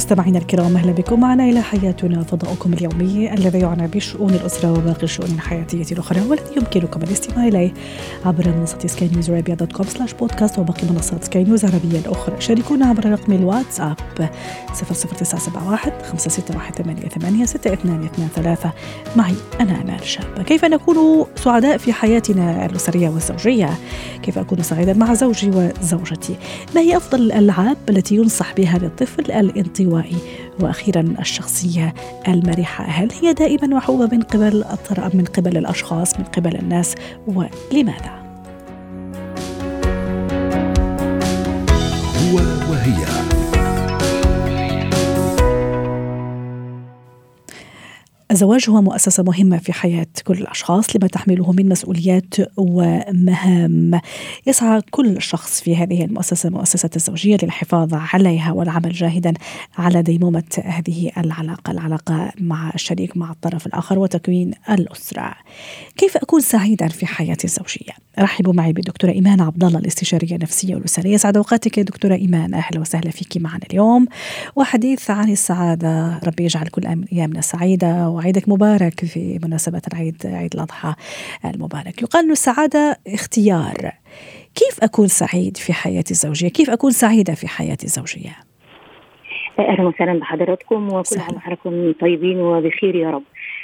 مستمعينا الكرام أهلا بكم معنا إلى حياتنا فضاؤكم اليومي الذي يعنى بشؤون الأسرة وباقي الشؤون الحياتية الأخرى والذي يمكنكم الاستماع إليه عبر منصة سكاي نيوز عربيه dot com slash podcast وباقي منصات سكاي نيوز العربية الأخرى. شاركونا عبر رقم الواتساب 00971 561 6223 معي أنا امال شابه كيف نكون سعداء في حياتنا الأسرية والزوجية؟ كيف أكون سعيدا مع زوجي وزوجتي؟ ما هي أفضل الألعاب التي ينصح بها للطفل الانطوائي؟ الانطوائي وأخيرا الشخصية المرحه هل هي دائما محبوبه من قبل من قبل الأشخاص من قبل الناس ولماذا؟ هو وهي الزواج هو مؤسسة مهمة في حياة كل الأشخاص لما تحمله من مسؤوليات ومهام. يسعى كل شخص في هذه المؤسسة مؤسسة الزوجية للحفاظ عليها والعمل جاهدا على ديمومة هذه العلاقة العلاقة مع الشريك مع الطرف الآخر وتكوين الأسرة. كيف أكون سعيدا في حياتي الزوجية؟ رحبوا معي بالدكتورة إيمان عبد الله الاستشارية النفسية والأسرية. سعد أوقاتك يا دكتورة إيمان. أهلا وسهلا فيك معنا اليوم. وحديث عن السعادة. ربي يجعل كل أيامنا سعيدة وعيدك مبارك في مناسبة العيد عيد الأضحى المبارك. يقال أن السعادة اختيار. كيف أكون سعيد في حياتي الزوجية؟ كيف أكون سعيدة في حياتي الزوجية؟ أهلا وسهلا بحضراتكم وكل عام وحضراتكم طيبين وبخير يا رب.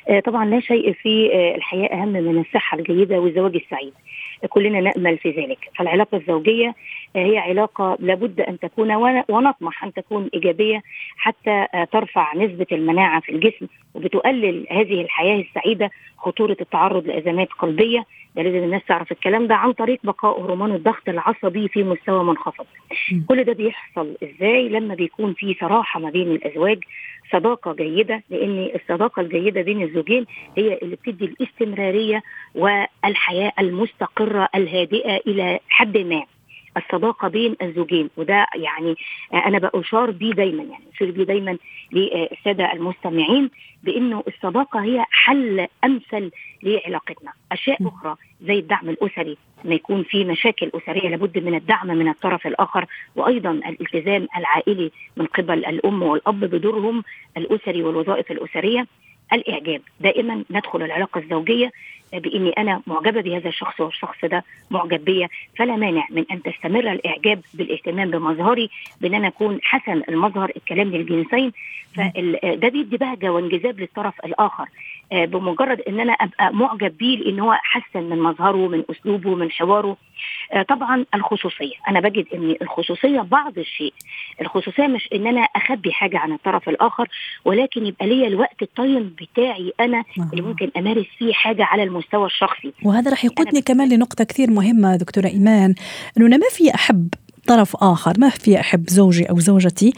آه، طبعا لا شيء في آه، الحياة أهم من الصحة الجيدة والزواج السعيد. كلنا نأمل في ذلك، فالعلاقة الزوجية هي علاقة لابد أن تكون ونطمح أن تكون إيجابية حتى ترفع نسبة المناعة في الجسم. وبتقلل هذه الحياة السعيدة خطورة التعرض لأزمات قلبية. ده لازم الناس تعرف الكلام ده عن طريق بقاء هرمون الضغط العصبي في مستوى منخفض. كل ده بيحصل إزاي؟ لما بيكون في صراحة ما بين الأزواج صداقة جيدة لأن الصداقة الجيدة بين الزوجين هي اللي بتدي الاستمرارية والحياة المستقرة الهادئة إلى حد ما. الصداقة بين الزوجين وده يعني أنا بأشار بيه دايما يعني أشار بيه دايما للسادة المستمعين بأنه الصداقة هي حل أمثل لعلاقتنا. أشياء أخرى زي الدعم الأسري ما يكون في مشاكل أسرية لابد من الدعم من الطرف الآخر وأيضا الالتزام العائلي من قبل الأم والأب بدورهم الأسري والوظائف الأسرية. الإعجاب. دائما ندخل العلاقة الزوجية بإني أنا معجبة بهذا الشخص والشخص ده معجب بيا. فلا مانع من أن تستمر الإعجاب بالاهتمام بمظهري بأن أنا أكون حسن المظهر الكلام للجنسين. فده بيدي بهجة وانجذاب للطرف الآخر. بمجرد إن أنا أبقى معجب بيه لأن هو حسن من مظهره من أسلوبه من حواره. آه، طبعا الخصوصية. أنا بجد إن الخصوصية بعض الشيء. الخصوصية مش إن أنا أخبي حاجة عن الطرف الآخر ولكن يبقى ليا الوقت الطيب بتاعي أنا اللي ممكن أمارس فيه حاجة على المستوى الشخصي. وهذا راح يقودني كمان لنقطة كثير مهمة دكتورة إيمان إنه أنا ما في أحب طرف آخر ما في أحب زوجي أو زوجتي.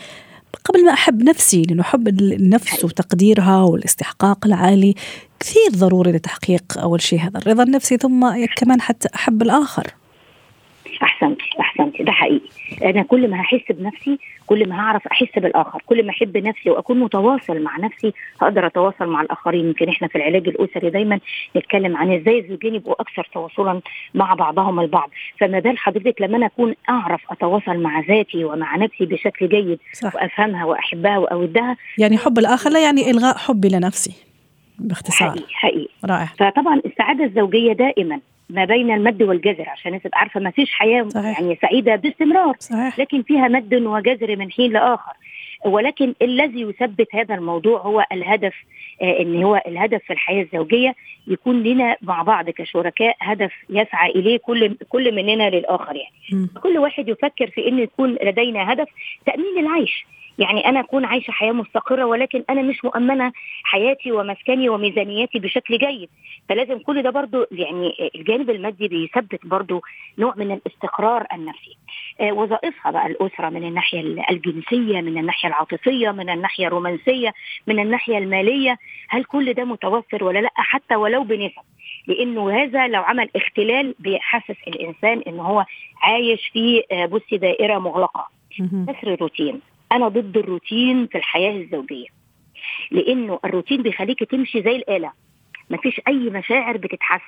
قبل ما أحب نفسي لأنه حب النفس وتقديرها والاستحقاق العالي. كثير ضروري لتحقيق أول شيء هذا الرضا النفسي ثم كمان حتى أحب الآخر. احسنت احسنت ده حقيقي. أنا كل ما هحس بنفسي كل ما هعرف أحس بالآخر. كل ما أحب نفسي وأكون متواصل مع نفسي هقدر أتواصل مع الآخرين. يمكن إحنا في العلاج الأسري دايما نتكلم عن إزاي الزوجين يبقوا أكثر تواصلا مع بعضهم البعض. فما بال حضرتك لما أنا أكون أعرف أتواصل مع ذاتي ومع نفسي بشكل جيد صح. وأفهمها وأحبها وأودها. يعني حب الآخر لا يعني إلغاء حبي لنفسي باختصار. حقيقي حقيقي. رائع. فطبعا السعادة الزوجية دائما ما بين المد والجزر عشان الناس تبقى عارفة ما فيش حياة صحيح. يعني سعيدة باستمرار صحيح. لكن فيها مد وجزر من حين لآخر ولكن الذي يثبت هذا الموضوع هو الهدف آه إن هو الهدف في الحياة الزوجية يكون لنا مع بعض كشركاء هدف يسعى إليه كل كل مننا للآخر يعني م. كل واحد يفكر في ان يكون لدينا هدف تأمين العيش يعني أنا أكون عايشة حياة مستقرة ولكن أنا مش مؤمنة حياتي ومسكني وميزانياتي بشكل جيد. فلازم كل ده برضو يعني الجانب المادي بيثبت برضو نوع من الاستقرار النفسي. آه وظائفها بقى الأسرة من الناحية الجنسية من الناحية العاطفية من الناحية الرومانسية من الناحية المالية. هل كل ده متوفر ولا لأ؟ حتى ولو بنسب. لأنه هذا لو عمل اختلال بيحسس الإنسان إن هو عايش في آه، بصي دائرة مغلقة. كسر الروتين. أنا ضد الروتين في الحياة الزوجية لأنه الروتين بيخليكي تمشي زي الآلة مفيش أي مشاعر بتتحس.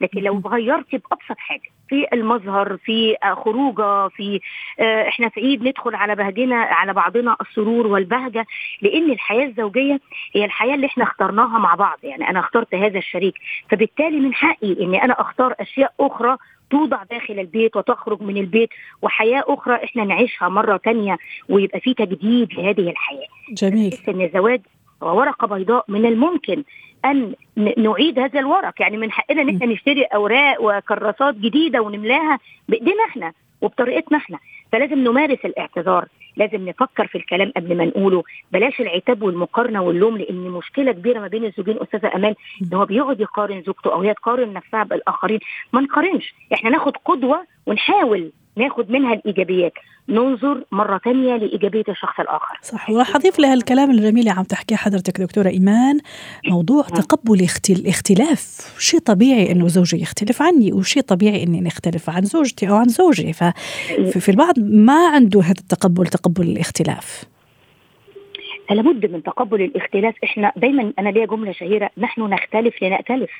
لكن لو غيرتي بأبسط حاجة في المظهر في خروجة في آه، إحنا في عيد ندخل على بهجنا على بعضنا السرور والبهجة لأن الحياة الزوجية هي الحياة اللي إحنا اخترناها مع بعض يعني أنا اخترت هذا الشريك. فبالتالي من حقي إني أنا أختار أشياء أخرى توضع داخل البيت وتخرج من البيت وحياة أخرى إحنا نعيشها مرة تانية ويبقى في تجديد لهذه الحياة. جميل. إن الزواج ورقة بيضاء من الممكن أن نعيد هذا الورق. يعني من حقنا إن إحنا نشتري أوراق وكراسات جديدة ونملاها بإيدينا إحنا وبطريقتنا إحنا. فلازم نمارس الاعتذار. لازم نفكر في الكلام قبل ما نقوله. بلاش العتاب والمقارنة واللوم لأن مشكلة كبيرة ما بين الزوجين أستاذة امال إن هو بيقعد يقارن زوجته أو هي تقارن نفسها بالآخرين. ما نقارنش. إحنا ناخد قدوة ونحاول ناخد منها الإيجابيات. ننظر مرة ثانية لإيجابية الشخص الآخر. صح. وراح أضيف لها الكلام الجميل اللي عم تحكيه حضرتك دكتورة إيمان موضوع نعم. تقبل الاختلاف شيء طبيعي أنه زوجي يختلف عني وشيء طبيعي أني نختلف عن زوجتي أو عن زوجي. ففي البعض ما عنده هذا التقبل تقبل الاختلاف. لابد من تقبل الاختلاف. إحنا دايما أنا ليا جملة شهيرة. نحن نختلف لنأتلف.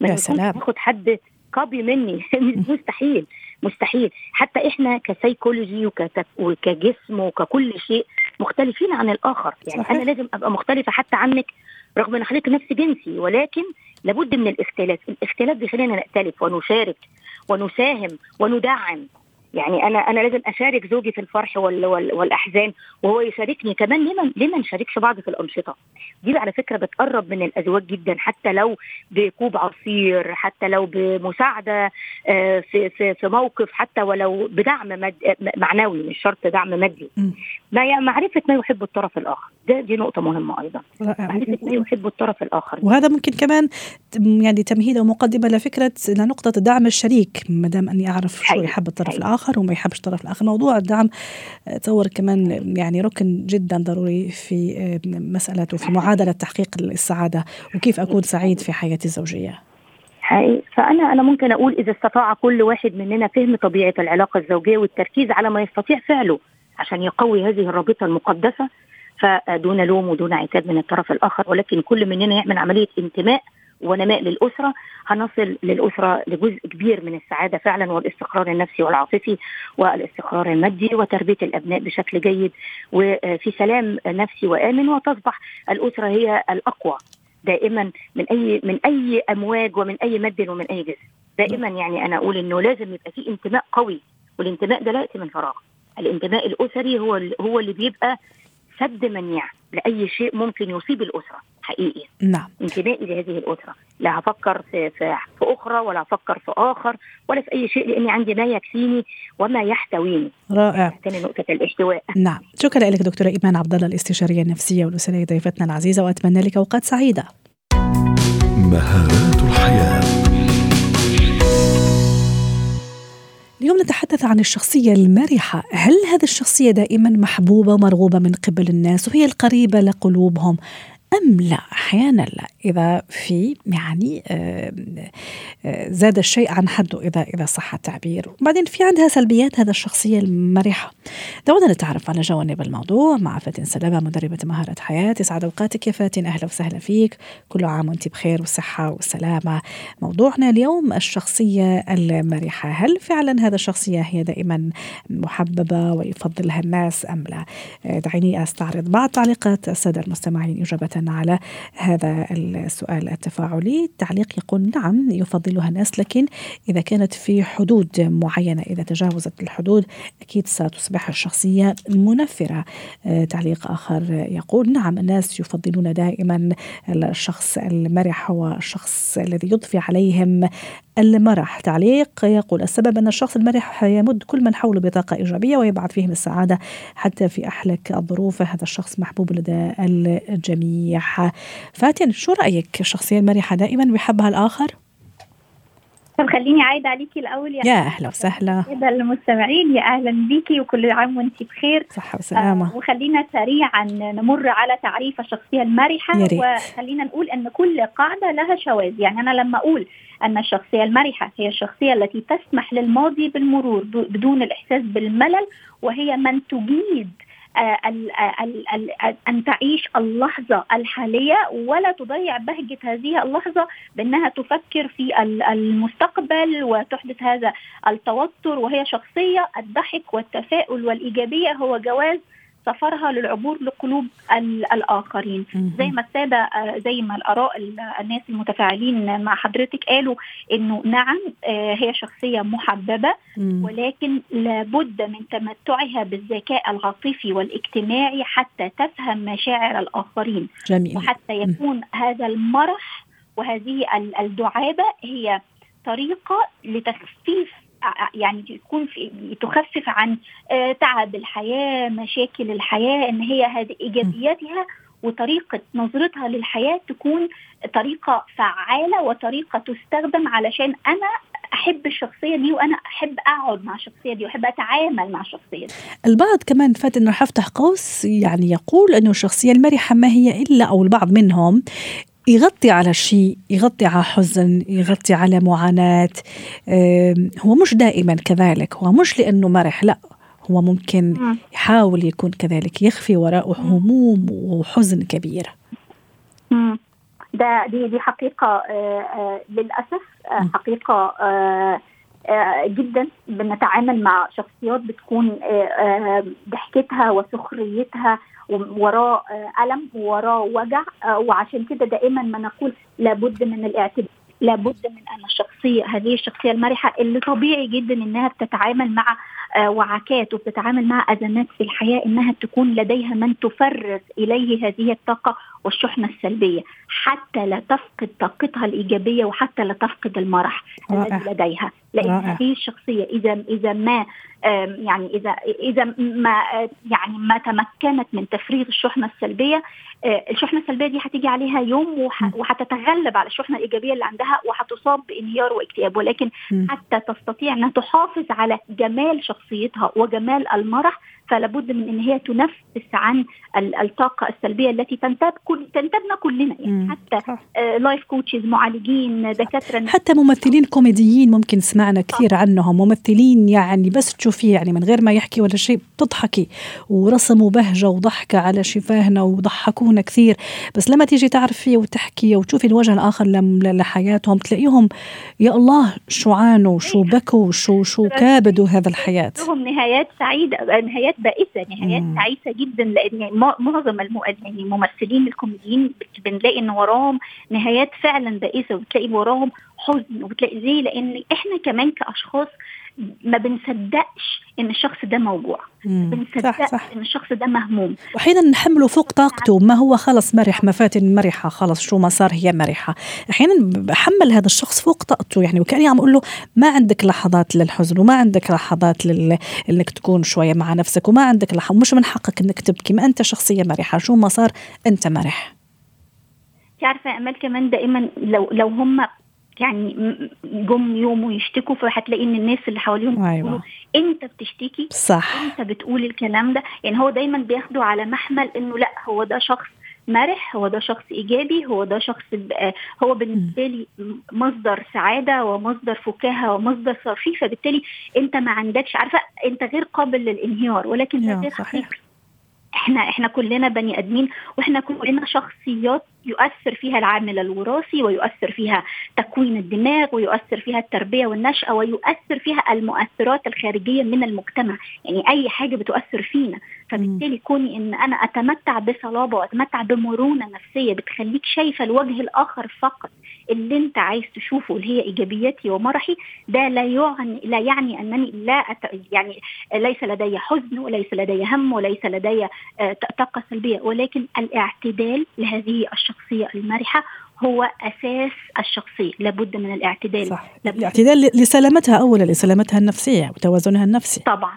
يا سلام. ناخد حد copy مني. مستحيل. مستحيل. حتى إحنا كسيكولوجي وكجسم وككل شيء مختلفين عن الآخر. يعني صحيح. أنا لازم أبقى مختلفة حتى عنك رغم إن حضرتك نفس جنسي. ولكن لابد من الاختلاف. الاختلاف بيخلينا نختلف ونشارك ونساهم وندعم. يعني أنا أنا لازم أشارك زوجي في الفرح وال وال والأحزان وهو يشاركني كمان ليه ليه ما نشاركش بعض في الأنشطة. دي على فكرة بتقرب من الأزواج جدا حتى لو بكوب عصير حتى لو بمساعدة آه، في في في موقف حتى ولو بدعم مد معنوي مش شرط دعم مادي. ما معرفة ما يحب الطرف الآخر. ده دي نقطة مهمة أيضا. معرفة ما يحب الطرف الآخر. وهذا ممكن كمان يعني تمهيد ومقدمه لفكرة لنقطه دعم الشريك ما دام أني أعرف شو يحب الطرف حقيقي. الآخر. وما يحبش الطرف الآخر. موضوع الدعم تصور كمان يعني ركن جدا ضروري في مسألة وفي معادلة تحقيق السعادة وكيف أكون سعيد في حياتي الزوجية؟ حقيقي. فأنا أنا ممكن أقول إذا استطاع كل واحد مننا فهم طبيعة العلاقة الزوجية والتركيز على ما يستطيع فعله عشان يقوي هذه الرابطة المقدسة فدون لوم ودون عتاب من الطرف الآخر ولكن كل مننا يعمل عملية انتماء ونماء للأسرة هنصل للأسرة لجزء كبير من السعادة فعلا والاستقرار النفسي والعاطفي والاستقرار المادي وتربية الأبناء بشكل جيد. وفي سلام نفسي وآمن وتصبح الأسرة هي الأقوى دائما من أي من أي أمواج ومن أي مد ومن أي جسم. دائما يعني أنا أقول إنه لازم يبقى في انتماء قوي والانتماء ده لا يأتي من فراغ. الانتماء الأسري هو هو اللي بيبقى سد منيع لأي شيء ممكن يصيب الأسرة. حقيقي. نعم. انتمائي لهذه الأسرة. لا هفكر في, في في أخرى ولا هفكر في آخر ولا في أي شيء لأني عندي ما يكفيني وما يحتويني. رائع. ثاني نقطة الاحتواء. نعم. شكرا لك دكتورة إيمان عبد الله الاستشارية النفسية والأسرية ضيفتنا العزيزة وأتمنى لك أوقات سعيدة. مهارات الحياة. اليوم نتحدث عن الشخصية المرحة. هل هذه الشخصية دائما محبوبة ومرغوبة من قبل الناس وهي القريبة لقلوبهم؟ أم لا؟ أحيانا لا. إذا في يعني زاد الشيء عن حده إذا إذا صح التعبير. وبعدين في عندها سلبيات هذا الشخصية المرحة دعونا نتعرف على جوانب الموضوع مع فاتن سلامة مدربة مهارة حياة. يسعد أوقاتك يا فاتن أهلا وسهلا فيك. كل عام وأنت بخير والصحة والسلامة موضوعنا اليوم الشخصية المرحة هل فعلا هذا الشخصية هي دائما محببة ويفضلها الناس أم لا؟ آه، دعيني أستعرض بعض تعليقات السادة المستمعين. إجابة على هذا السؤال التفاعلي. التعليق يقول نعم يفضلها الناس لكن إذا كانت في حدود معينة إذا تجاوزت الحدود أكيد ستصبح الشخصية منفرة. آه، تعليق آخر يقول نعم الناس يفضلون دائما الشخص المرح هو الشخص الذي يضفي عليهم المرح. تعليق يقول السبب أن الشخص المرح يمد كل من حوله بطاقة إيجابية ويبعث فيهم السعادة حتى في أحلك الظروف. هذا الشخص محبوب لدى الجميع. فاتن شو رأيك؟ الشخصية المرحة دائما بيحبها الآخر؟ طب خليني عايد عليكي الأول. يا, يا أهلا وسهلا. كده المستمعين يا أهلا بيكي وكل عام وانت بخير. صحة وسلامة. آه وخلينا سريعا نمر على تعريف الشخصية المرحه وخلينا نقول إن كل قاعدة لها شواذ. يعني أنا لما أقول إن الشخصية المرحه هي الشخصية التي تسمح للماضي بالمرور بدون الإحساس بالملل وهي من تجيد أن تعيش اللحظة الحالية ولا تضيع بهجة هذه اللحظة بأنها تفكر في المستقبل وتحدث هذا التوتر وهي شخصية الضحك والتفاؤل والإيجابية هو جواز سفرها للعبور لقلوب الآخرين. زي ما السادة آه، زي ما الآراء الناس المتفاعلين مع حضرتك قالوا إنه نعم آه، هي شخصية محببة ولكن لابد من تمتعها بالذكاء العاطفي والاجتماعي حتى تفهم مشاعر الآخرين. جميل. وحتى يكون هذا المرح وهذه الدعابة هي طريقة لتخفيف يعني تكون في تخفف عن آه، تعب الحياة مشاكل الحياة إن هي هذه إيجابياتها وطريقة نظرتها للحياة تكون طريقة فعالة وطريقة تستخدم علشان أنا أحب الشخصية دي وأنا أحب أقعد مع الشخصية دي وأحب أتعامل مع الشخصية دي. البعض كمان فات راح افتح قوس يعني يقول إنه الشخصية المرحة ما هي إلا أو البعض منهم يغطي على شيء يغطي على حزن يغطي على معاناة. هو مش دائما كذلك. هو مش لأنه مرح لا. هو ممكن يحاول يكون كذلك يخفي وراءه هموم وحزن كبير. ده دي دي حقيقة آه، آه، للأسف آه، حقيقة جدا بنتعامل مع شخصيات بتكون ضحكتها وسخريتها وراء آه، ألم وراء وجع آه، وعشان كده دائما ما نقول لابد من الاعتدال لابد من أن الشخصية هذه الشخصية المرحة اللي طبيعي جدا إنها بتتعامل مع آه، وعكات وبتتعامل مع أزمات في الحياة إنها تكون لديها من تفرغ إليه هذه الطاقة والشحنة السلبية حتى لا تفقد طاقتها الإيجابية وحتى لا تفقد المرح الذي لديها. لأن هذه الشخصية إذا إذا ما يعني إذا إذا ما يعني ما تمكنت من تفريغ الشحنة السلبية آه، الشحنة السلبية دي هتيجي عليها يوم وهتتغلب على الشحنة الإيجابية اللي عندها وهتصاب بانهيار واكتئاب. ولكن حتى تستطيع أنها تحافظ على جمال شخصيتها وجمال المرح فلا بد من ان هي تنفس عن الطاقه السلبيه التي تنتاب كل تنتابنا كلنا يعني حتى life coaches آه، معالجين دكاتره حتى ممثلين كوميديين ممكن سمعنا كثير عنهم ممثلين يعني بس تشوفيه يعني من غير ما يحكي ولا شيء بتضحكي ورسموا بهجه وضحكه على شفاهنا وضحكونا كثير بس لما تيجي تعرفي وتحكي وتشوفي الوجه الآخر لحياتهم تلاقيهم يا الله شو عانوا شو بكوا شو شو كابدوا هذا الحياة لهم نهايات سعيده نهايات بائسة نهايات تعيسه جدا لأن معظم يعني الممثلين الكوميديين بنلاقي إن وراهم نهايات فعلا بائسة وبتلاقي وراهم حزن وبتلاقي زي لأن إحنا كمان كأشخاص ما بنصدقش إن الشخص ده موجوع. بنصدق صح صح. إن الشخص ده مهموم. واحيانا نحمله فوق طاقته ما هو خلص مرح مفاتن مرحة خلص شو ما صار هي مرحة. أحيانا بحمل هذا الشخص فوق طاقته يعني وكأني عم أقول له ما عندك لحظات للحزن وما عندك لحظات لل... إنك تكون شوية مع نفسك وما عندك لحظات مش من حقك إنك تبكي ما أنت شخصية مرحة شو ما صار أنت مرح. تعرفه أمال كمان دائما لو لو هم يعني جم يوم ويشتكوا فهتلاقي إن الناس اللي حواليهم أيوة. أنت بتشتكي؟ صح. أنت بتقول الكلام ده؟ يعني هو دايما بياخده على محمل إنه لأ هو ده شخص مرح هو ده شخص إيجابي هو ده شخص هو بالنسبة لي مصدر سعادة ومصدر فكاهة ومصدر صرفي فبالتالي أنت ما عندكش عارفة أنت غير قابل للانهيار ولكن ده غير حقيقي. إحنا إحنا كلنا بني آدمين وإحنا كلنا شخصيات يؤثر فيها العامل الوراثي ويؤثر فيها تكوين الدماغ ويؤثر فيها التربية والنشأة ويؤثر فيها المؤثرات الخارجية من المجتمع. يعني أي حاجة بتؤثر فينا. فبالتالي كوني إن أنا أتمتع بصلابة وأتمتع بمرونة نفسية بتخليك شايفة الوجه الآخر فقط اللي أنت عايز تشوفه اللي هي إيجابياتي ومرحي ده لا يعني لا يعني أنني لا أت يعني ليس لدي حزن وليس لدي هم وليس لدي آه، طاقة سلبية. ولكن الاعتدال لهذه الشخصية. المرحة هو أساس الشخصية لابد من الاعتدال. صح. الاعتدال لسلامتها اولا لسلامتها النفسية وتوازنها النفسي. طبعا.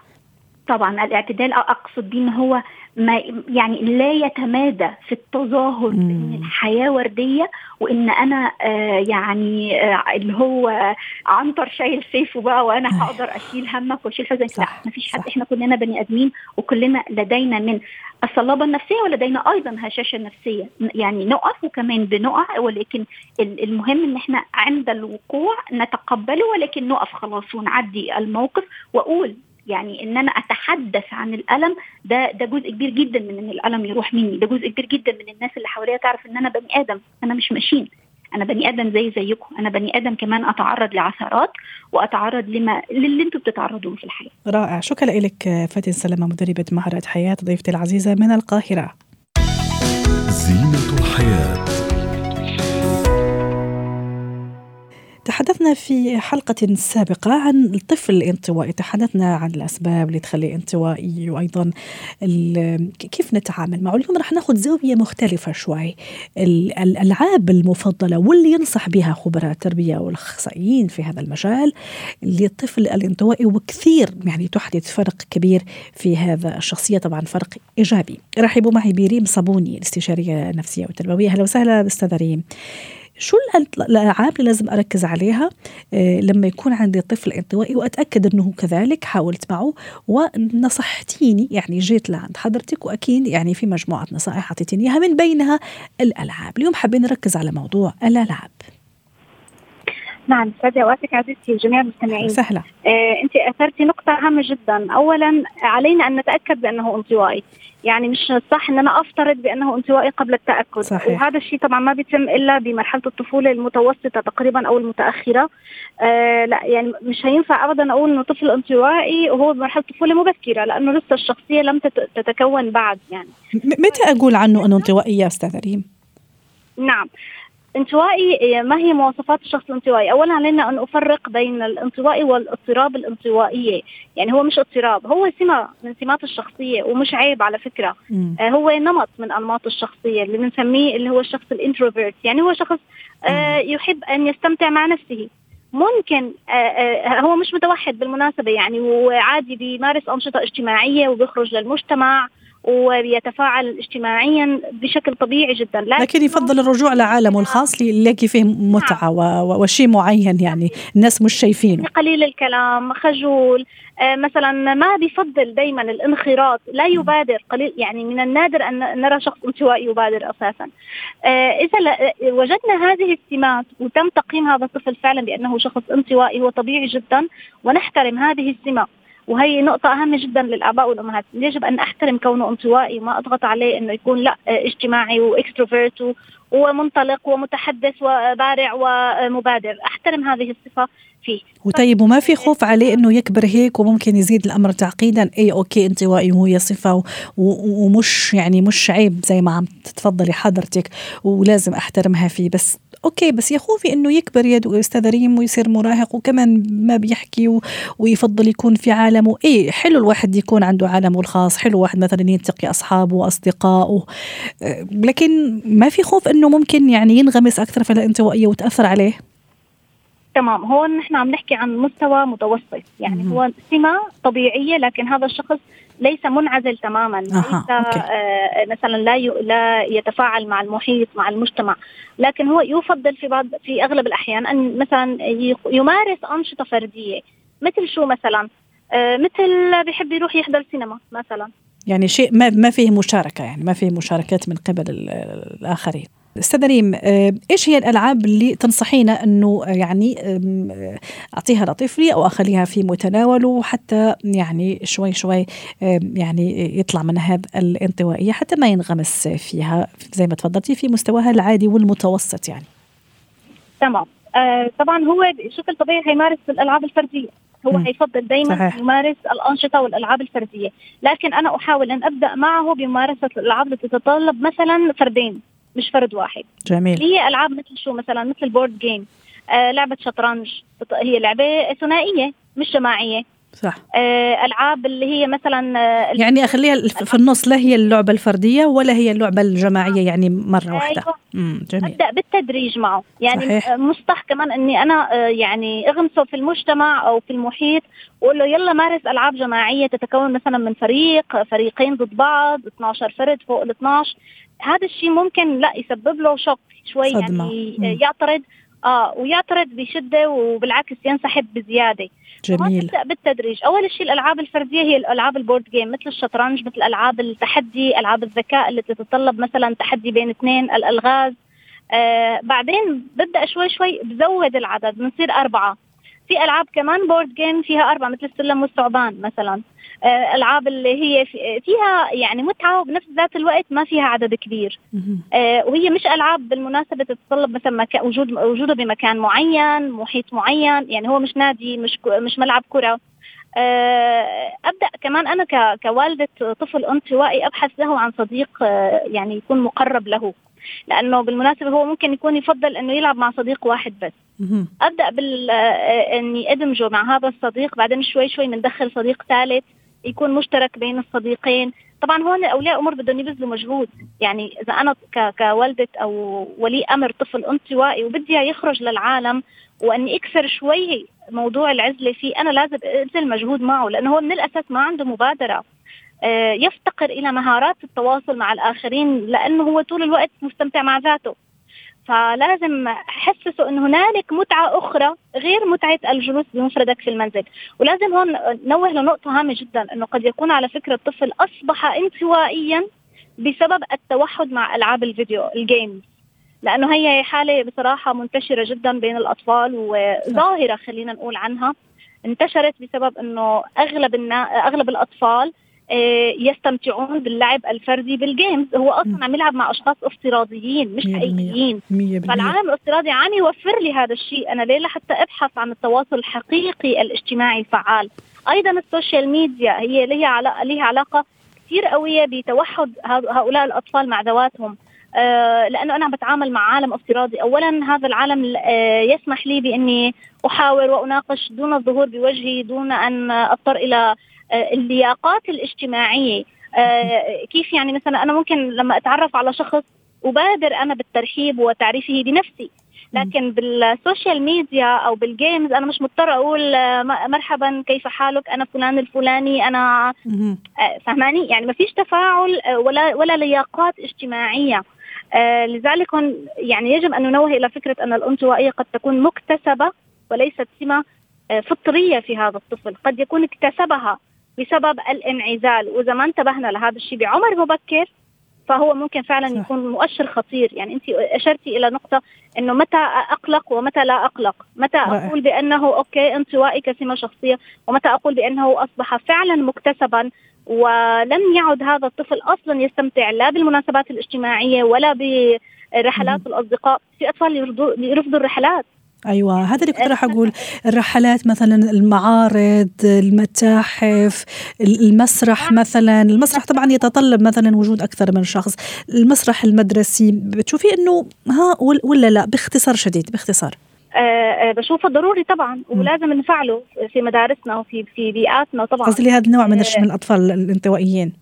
طبعا الاعتدال أقصد بيه إن هو ما يعني لا يتمادى في التظاهر بان الحياة وردية وإن أنا آه يعني آه اللي هو عنتر شايل سيفه بقى وأنا هقدر أشيل همك وأشيل حزنك. لا ما فيش حد إحنا كلنا بني آدمين وكلنا لدينا من الصلابة النفسية ولدينا أيضا هشاشة نفسية. يعني نقف وكمان بنقع ولكن المهم إن إحنا عند الوقوع نتقبله ولكن نقف خلاص ونعدي الموقف وأقول يعني إن أنا أتحدث عن الألم ده ده جزء كبير جدا من إن الألم يروح مني. ده جزء كبير جدا من الناس اللي حواليا تعرف إن أنا بني آدم أنا مش ماشين. أنا بني آدم زي زيكم. أنا بني آدم كمان أتعرض لعثرات وأتعرض لما للي أنتم بتتعرضوا له في الحياة. رائع. شكرا لك فاتن سلامه مدربة مهارات حياة ضيفتي العزيزة من القاهرة. زينة الحياة. تحدثنا في حلقة سابقة عن الطفل الانطوائي. تحدثنا عن الأسباب اللي تخليه انطوائي وأيضا كيف نتعامل معه. اليوم رح ناخذ زاوية مختلفة شوي. الألعاب المفضلة واللي ينصح بها خبراء التربية والأخصائيين في هذا المجال للطفل الانطوائي وكثير يعني تحدث فرق كبير في هذا الشخصية. طبعا فرق إيجابي. رحبوا معي بريم صابوني الاستشارية النفسية والتربوية. أهلا وسهلا أستاذة ريم. شو الألعاب اللي لازم أركز عليها آه، لما يكون عندي طفل انطوائي وأتأكد إنه كذلك حاولت معه ونصحتيني يعني جيت لعند حضرتك وأكيد يعني في مجموعه نصائح أعطيتيني إياها من بينها الألعاب. اليوم حابين نركز على موضوع الألعاب. نعم سعد اوقاتك عزيزتي جميع المستمعين. سهلة. آه انت أثرتي نقطة هامة جدا. اولا علينا أن نتأكد بأنه انطوائي. يعني مش صح إن أنا أفترض بأنه انطوائي قبل التأكد. صحيح. وهذا الشيء طبعا ما بيتم إلا بمرحلة الطفولة المتوسطة تقريبا أو المتأخرة. آه لا يعني مش هينفع ابدا أقول إنه طفل انطوائي وهو بمرحلة طفوله مبكرة لأنه لسه الشخصية لم تتكون بعد يعني. متى أقول عنه إنه انطوائي يا أستاذ ريم؟ نعم. انطوائي ما هي مواصفات الشخص الانطوائي؟ اولا علينا أن أفرق بين الانطوائي والاضطراب الانطوائية، يعني هو مش اضطراب، هو سمة من سمات الشخصية ومش عيب على فكرة، آه هو نمط من أنماط الشخصية اللي بنسميه اللي هو الشخص الانتروفيرت، يعني هو شخص آه يحب أن يستمتع مع نفسه، ممكن آه آه هو مش متوحد بالمناسبة يعني وعادي بيمارس أنشطة اجتماعية وبيخرج للمجتمع. ويتفاعل اجتماعيا بشكل طبيعي جدا. لكن, لكن يفضل الرجوع لعالمه الخاص ليلاقي فيه متعة نعم. وشيء معين يعني الناس مش شايفينه. قليل الكلام خجول. آه مثلا ما بيفضل دائما الانخراط لا يبادر قليل يعني من النادر أن نرى شخص انطوائي يبادر أساسا. آه إذا وجدنا هذه السمات وتم تقييم هذا الطفل فعلا بأنه شخص انطوائي وطبيعي جدا ونحترم هذه السمة. وهي نقطة أهم جدا للآباء والأمهات. يجب أن أحترم كونه انطوائي. وما أضغط عليه أنه يكون لا اجتماعي و extrovert ومنطلق ومتحدث وبارع ومبادر. أحترم هذه الصفة فيه. وطيب وما في خوف عليه إنه يكبر هيك وممكن يزيد الأمر تعقيدا؟ اي okay انطوائي وهي صفة ومش يعني مش عيب زي ما عم تتفضلي حضرتك ولازم أحترمها فيه. بس okay بس يا خوفي إنه يكبر يا أستاذة ريم ويصير مراهق وكمان ما بيحكي و... ويفضل يكون في عالمه. إيه حلو الواحد يكون عنده عالمه الخاص حلو واحد مثلا يلتقي أصحابه وأصدقائه. أه، لكن ما في خوف إنه ممكن يعني ينغمس أكثر في الانطوائيه وتأثر عليه؟ تمام. هون نحن عم نحكي عن مستوى متوسط. يعني مم. هو سمة طبيعية لكن هذا الشخص ليس منعزل تماما. ليس آه مثلا لا لا يتفاعل مع المحيط مع المجتمع. لكن هو يفضل في بعض في أغلب الأحيان أن مثلا يمارس أنشطة فردية. مثل شو مثلا؟ آه مثل بيحب يروح يحضر سينما مثلا. يعني شيء ما ما فيه مشاركة يعني ما فيه مشاركات من قبل الآخرين. أستاذ ريم آه، إيش هي الألعاب اللي تنصحينا إنه يعني أعطيها لطفلي أو أخليها في متناوله حتى يعني شوي شوي يعني يطلع من هذا الانطوائية حتى ما ينغمس فيها زي ما تفضلتي في مستواها العادي والمتوسط يعني. تمام. آه طبعا هو بشكل طبيعي حيمارس الألعاب الفردية. هو. حيفضل دائما يمارس الأنشطة والألعاب الفردية. لكن أنا أحاول أن أبدأ معه بممارسة الألعاب التي تتطلب مثلا فردين. مش فرد واحد. جميل. هي ألعاب مثل شو مثلا؟ مثل بورد جيم آه لعبة شطرنج هي لعبة ثنائية مش جماعية. صح آه، ألعاب اللي هي مثلا آه، يعني أخليها في النص لا هي اللعبة الفردية ولا هي اللعبة الجماعية يعني مرة واحدة أيوة. جميل أبدأ بالتدريج معه يعني صحيح. مش صح كمان إني أنا يعني أغمسه في المجتمع أو في المحيط وأقول له يلا مارس ألعاب جماعية تتكون مثلا من فريق فريقين ضد بعض 12 فرد فوق ال 12 هذا الشيء ممكن لا يسبب له shock شوي صدمة. يعني يعترض آه ويعترض بشدة وبالعكس ينسحب بزيادة. جميل. تبدأ بالتدريج. أول شيء الألعاب الفردية هي الألعاب ال board game مثل الشطرنج مثل ألعاب التحدي ألعاب الذكاء اللي تتطلب مثلا تحدي بين اثنين الألغاز. آه بعدين ببدأ شوي شوي بزود العدد بنصير أربعة. في ألعاب كمان بورد جيم فيها أربعة مثل السلم والثعبان مثلا. آه، ألعاب اللي هي فيها يعني متعة وبنفس ذات الوقت ما فيها عدد كبير. آه، وهي مش ألعاب بالمناسبة تتطلب مثلا وجود وجوده بمكان معين محيط معين يعني هو مش نادي مش مش ملعب كرة. آه، أبدأ كمان أنا كوالدة طفل انطوائي أبحث له عن صديق يعني يكون مقرب له. لأنه بالمناسبة هو ممكن يكون يفضل إنه يلعب مع صديق واحد بس. أبدأ بال إني أدمجه مع هذا الصديق بعدين شوي شوي بندخل صديق ثالث يكون مشترك بين الصديقين. طبعا هون أولياء أمور بدهم يبذلوا مجهود. يعني إذا أنا كوالدة أو ولي أمر طفل انطوائي وبدي يخرج للعالم وإني أكسر شوي موضوع العزلة فيه أنا لازم أبذل مجهود معه لأنه هو من الأساس ما عنده مبادرة. آه، يفتقر إلى مهارات التواصل مع الآخرين لأنه هو طول الوقت مستمتع مع ذاته. فلازم أحسسه إنه هنالك متعة أخرى غير متعة الجلوس بمفردك في المنزل. ولازم هون نوه لنقطه هامة جدا إنه قد يكون على فكرة الطفل أصبح انطوائيا بسبب التوحد مع ألعاب الفيديو الجيمز. لأنه هي حالة بصراحة منتشرة جدا بين الأطفال وظاهرة خلينا نقول عنها. انتشرت بسبب إنه أغلب النا... أغلب الأطفال يستمتعون باللعب الفردي بال games. هو أصلا عم يلعب مع أشخاص افتراضيين مش حقيقيين. فالعالم الافتراضي عم يوفر لي هذا الشيء. أنا ليه لحتى أبحث عن التواصل الحقيقي الاجتماعي الفعال. أيضا ال social media هي لها علاقه لها علاقة كثير قوية بتوحد هؤلاء الأطفال مع ذواتهم. آه لأنه أنا عم بتعامل مع عالم افتراضي. اولا هذا العالم آه يسمح لي بإني أحاور وأناقش دون الظهور بوجهي دون أن أضطر إلى آه، اللياقات الاجتماعية. آه، كيف يعني مثلا أنا ممكن لما أتعرف على شخص أبادر أنا بالترحيب وتعريفه بنفسي لكن بال social media أو بال games أنا مش مضطره أقول آه، مرحبا كيف حالك؟ أنا فلان الفلاني أنا فهماني؟ يعني ما فيش تفاعل ولا ولا لياقات اجتماعية. لذلك يعني يجب أن ننوه إلى فكرة أن الأنطوائية قد تكون مكتسبة وليست سمة فطرية في هذا الطفل. قد يكون اكتسبها. بسبب الانعزال. وإذا ما انتبهنا لهذا الشيء بعمر مبكر فهو ممكن فعلا صح. يكون مؤشر خطير. يعني أنت أشرتي إلى نقطة إنه متى أقلق ومتى لا أقلق. متى رأي. أقول بأنه أوكي انطوائي كسمه شخصية ومتى أقول بأنه أصبح فعلا مكتسبا. ولم يعد هذا الطفل أصلا يستمتع لا بالمناسبات الاجتماعية ولا برحلات الأصدقاء. في أطفال يرفضوا الرحلات. أيوه هذا اللي كنت راح أقول. الرحلات مثلا المعارض المتاحف المسرح مثلا. المسرح طبعا يتطلب مثلا وجود أكثر من شخص. المسرح المدرسي بتشوفي إنه ها ولا لا؟ باختصار شديد باختصار. أه, آه، بشوفه ضروري طبعا ولازم نفعله في مدارسنا وفي في بيئاتنا طبعا. قصدي لهذا النوع من آه، من الأطفال الانطوائيين.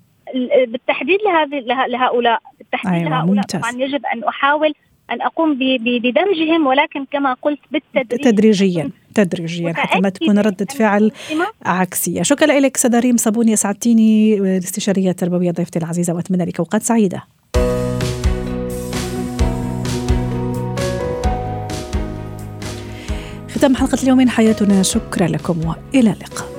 بالتحديد لهذه لهؤلاء. بالتحديد أيوة لهؤلاء ممتاز. طبعا يجب أن أحاول أن أقوم بدمجهم ولكن كما قلت بالتدريج. تدريجيا تدريجيا حتى ما تكون ردة فعل عكسية. شكرا لك سداريم صابوني أسعدتيني الاستشارية التربوية ضيفتي العزيزة وأتمنى لك أوقات سعيدة. ختام حلقة اليوم من حياتنا شكرا لكم وإلى اللقاء.